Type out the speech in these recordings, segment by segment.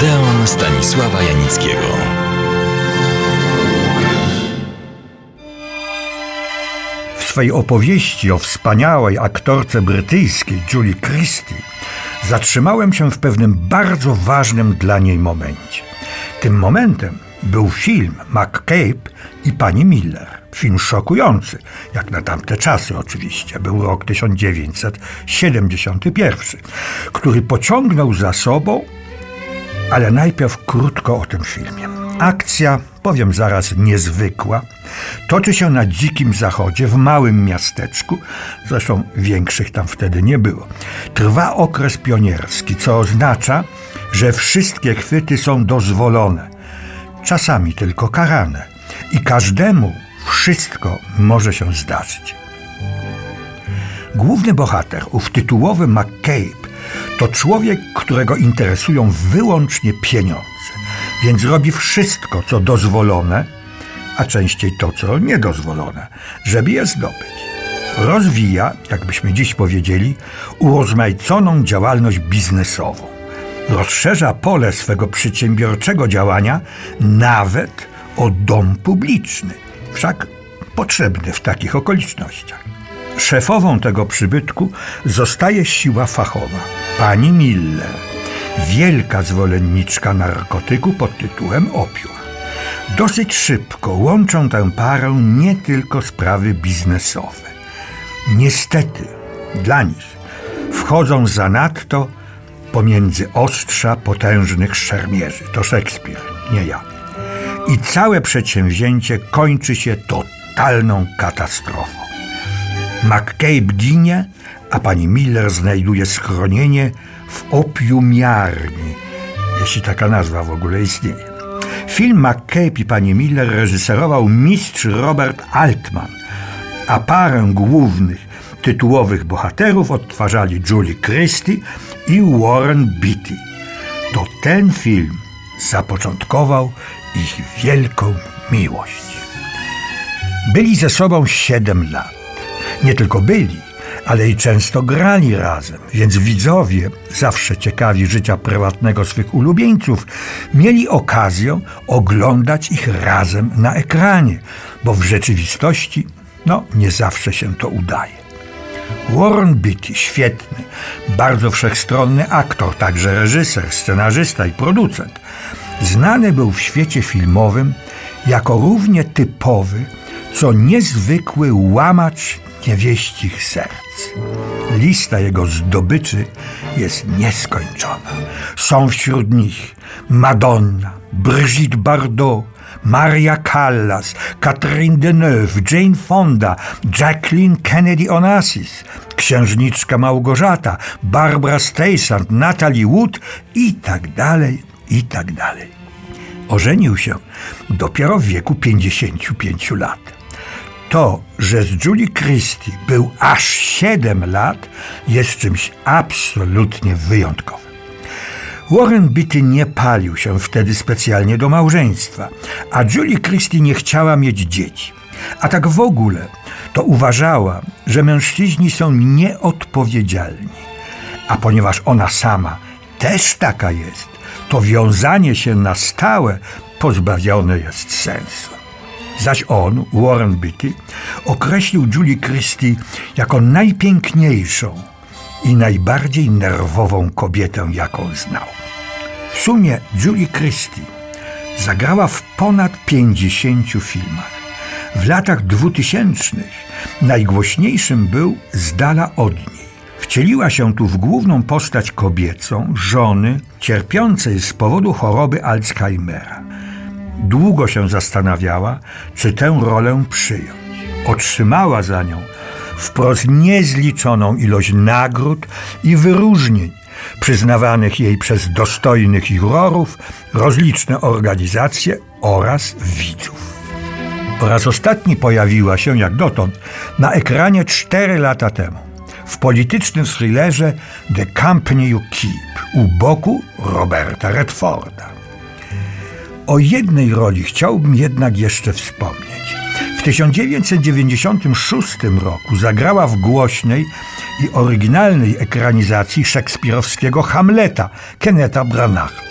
Odeon Stanisława Janickiego. W swej opowieści o wspaniałej aktorce brytyjskiej Julie Christie zatrzymałem się w pewnym bardzo ważnym dla niej momencie. Tym momentem był film McCabe i pani Miller. Film szokujący, jak na tamte czasy oczywiście. Był rok 1971, który pociągnął za sobą, ale najpierw krótko o tym filmie. Akcja, powiem zaraz, niezwykła, toczy się na dzikim zachodzie, w małym miasteczku, zresztą większych tam wtedy nie było. Trwa okres pionierski, co oznacza, że wszystkie chwyty są dozwolone, czasami tylko karane i każdemu wszystko może się zdarzyć. Główny bohater, ów tytułowy McCabe, to człowiek, którego interesują wyłącznie pieniądze, więc robi wszystko, co dozwolone, a częściej to, co niedozwolone, żeby je zdobyć. Rozwija, jakbyśmy dziś powiedzieli, urozmaiconą działalność biznesową. Rozszerza pole swego przedsiębiorczego działania nawet o dom publiczny, wszak potrzebny w takich okolicznościach. Szefową tego przybytku zostaje siła fachowa, pani Miller, wielka zwolenniczka narkotyku pod tytułem opium. Dosyć szybko łączą tę parę nie tylko sprawy biznesowe. Niestety, dla nich wchodzą zanadto pomiędzy ostrza potężnych szermierzy. To Szekspir, nie ja. I całe przedsięwzięcie kończy się totalną katastrofą. McCabe ginie, a pani Miller znajduje schronienie w opiumiarni, jeśli taka nazwa w ogóle istnieje. Film McCabe i pani Miller reżyserował mistrz Robert Altman, a parę głównych tytułowych bohaterów odtwarzali Julie Christie i Warren Beatty. To ten film zapoczątkował ich wielką miłość. Byli ze sobą siedem lat. Nie tylko byli, ale i często grali razem, więc widzowie, zawsze ciekawi życia prywatnego swych ulubieńców, mieli okazję oglądać ich razem na ekranie, bo w rzeczywistości, no, nie zawsze się to udaje. Warren Beatty, świetny, bardzo wszechstronny aktor, także reżyser, scenarzysta i producent, znany był w świecie filmowym jako równie typowy, co niezwykły łamacz niewieścich serc. Lista jego zdobyczy jest nieskończona. Są wśród nich Madonna, Brigitte Bardot, Maria Callas, Catherine Deneuve, Jane Fonda, Jacqueline Kennedy Onassis, księżniczka Małgorzata, Barbara Streisand, Natalie Wood i tak dalej, i tak dalej. Ożenił się dopiero w wieku 55 lat. To, że z Julie Christie był aż 7 lat, jest czymś absolutnie wyjątkowym. Warren Beatty nie palił się wtedy specjalnie do małżeństwa, a Julie Christie nie chciała mieć dzieci. A tak w ogóle to uważała, że mężczyźni są nieodpowiedzialni. A ponieważ ona sama też taka jest, to wiązanie się na stałe pozbawione jest sensu. Zaś on, Warren Beatty, określił Julie Christie jako najpiękniejszą i najbardziej nerwową kobietę, jaką znał. W sumie Julie Christie zagrała w ponad 50 filmach. W latach dwutysięcznych najgłośniejszym był Z dala od niej. Wcieliła się tu w główną postać kobiecą, żony cierpiącej z powodu choroby Alzheimera. Długo się zastanawiała, czy tę rolę przyjąć. Otrzymała za nią wprost niezliczoną ilość nagród i wyróżnień przyznawanych jej przez dostojnych jurorów, rozliczne organizacje oraz widzów. Po raz ostatni pojawiła się, jak dotąd, na ekranie cztery lata temu w politycznym thrillerze The Company You Keep u boku Roberta Redforda. O jednej roli chciałbym jednak jeszcze wspomnieć. W 1996 roku zagrała w głośnej i oryginalnej ekranizacji szekspirowskiego Hamleta Kenneta Branacha.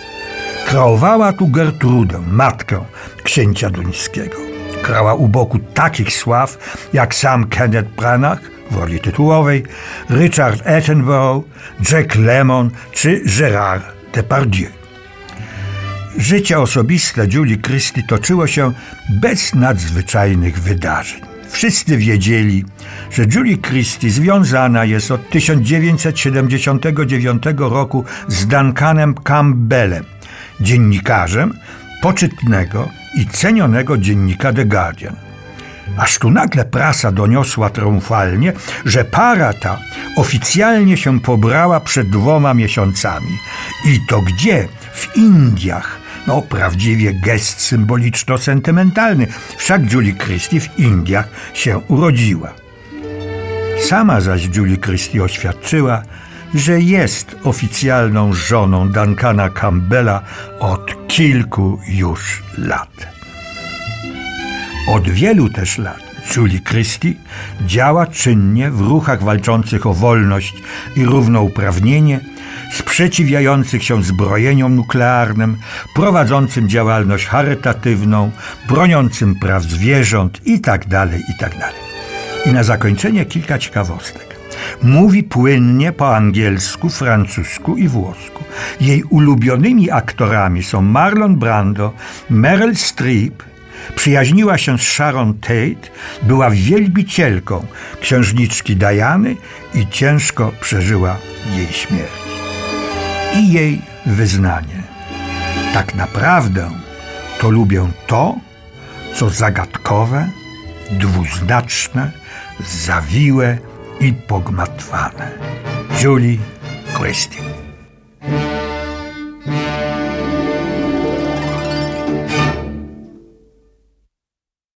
Kreowała tu Gertrudę, matkę księcia duńskiego. Grała u boku takich sław jak sam Kenneth Branagh w roli tytułowej, Richard Attenborough, Jack Lemmon czy Gérard Depardieu. Życie osobiste Julie Christie toczyło się bez nadzwyczajnych wydarzeń. Wszyscy wiedzieli, że Julie Christie związana jest od 1979 roku z Duncanem Campbellem, dziennikarzem poczytnego i cenionego dziennika The Guardian. Aż tu nagle prasa doniosła triumfalnie, że para ta oficjalnie się pobrała przed dwoma miesiącami. I to gdzie? W Indiach. No, prawdziwie gest symboliczno-sentymentalny. Wszak Julie Christie w Indiach się urodziła. Sama zaś Julie Christie oświadczyła, że jest oficjalną żoną Duncana Campbella od kilku już lat. Od wielu też lat Julie Christie działa czynnie w ruchach walczących o wolność i równouprawnienie, sprzeciwiających się zbrojeniom nuklearnym, prowadzącym działalność charytatywną, broniącym praw zwierząt itd., itd. I na zakończenie kilka ciekawostek. Mówi płynnie po angielsku, francusku i włosku. Jej ulubionymi aktorami są Marlon Brando, Meryl Streep, przyjaźniła się z Sharon Tate, była wielbicielką księżniczki Diany i ciężko przeżyła jej śmierć. I jej wyznanie. Tak naprawdę to lubię to, co zagadkowe, dwuznaczne, zawiłe i pogmatwane. Julie Christie.